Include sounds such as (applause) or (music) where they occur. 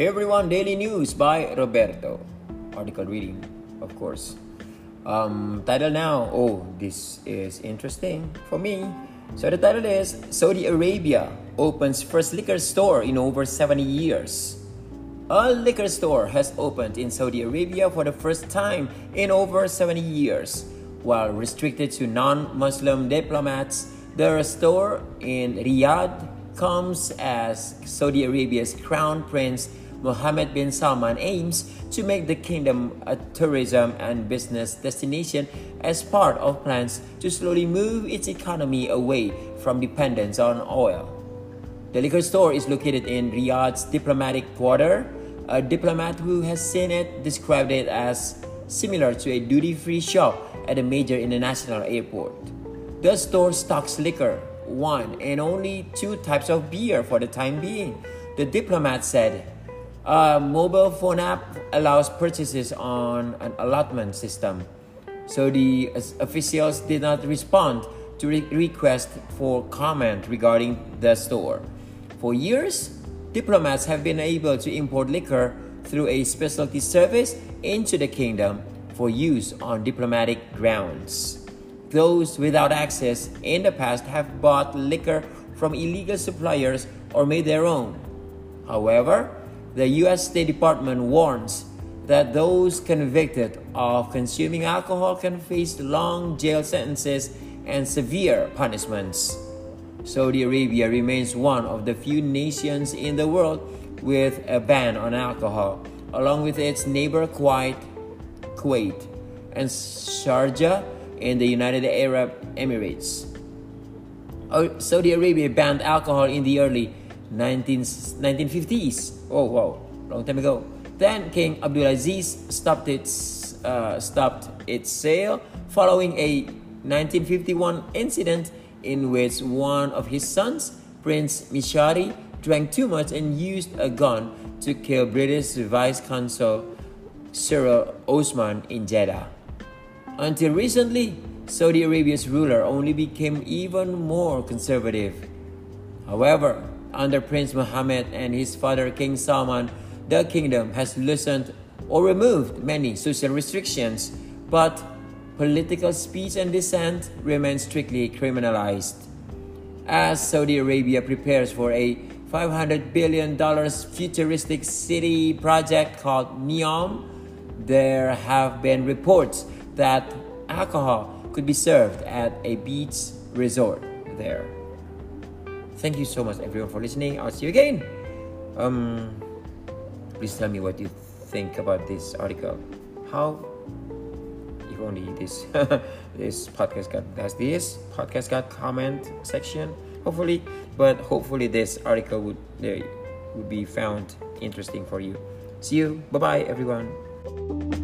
Everyone Daily News by Roberto. Article reading, of course. Um, title now. Oh, this is interesting for me. So the title is Saudi Arabia opens first liquor store in over 70 years. A liquor store has opened in Saudi Arabia for the first time in over 70 years. While restricted to non Muslim diplomats, the store in Riyadh comes as Saudi Arabia's crown prince Mohammed bin Salman aims to make the kingdom a tourism and business destination as part of plans to slowly move its economy away from dependence on oil. The liquor store is located in Riyadh's diplomatic quarter. A diplomat who has seen it described it as similar to a duty free shop at a major international airport. The store stocks liquor, one and only two types of beer for the time being. The diplomat said, a mobile phone app allows purchases on an allotment system. So the officials did not respond to re- request for comment regarding the store. For years, diplomats have been able to import liquor through a specialty service into the kingdom for use on diplomatic grounds. Those without access in the past have bought liquor from illegal suppliers or made their own. However, the U.S. State Department warns that those convicted of consuming alcohol can face long jail sentences and severe punishments. Saudi Arabia remains one of the few nations in the world with a ban on alcohol, along with its neighbor Kuwait, Kuwait and Sharjah in the United Arab Emirates. Oh, Saudi Arabia banned alcohol in the early 19, 1950s. Oh, wow, long time ago. Then King Abdulaziz stopped its, uh, stopped its sale following a 1951 incident in which one of his sons, Prince Mishari, drank too much and used a gun to kill British Vice Consul Cyril Ousman in Jeddah. Until recently, Saudi Arabia's ruler only became even more conservative. However, under Prince Mohammed and his father King Salman, the kingdom has loosened or removed many social restrictions, but political speech and dissent remain strictly criminalized. As Saudi Arabia prepares for a $500 billion futuristic city project called NEOM, there have been reports that alcohol could be served at a beach resort there. Thank you so much everyone for listening. I'll see you again. Um, please tell me what you think about this article. How if only this (laughs) this podcast got has this podcast got comment section hopefully but hopefully this article would uh, would be found interesting for you see you bye bye everyone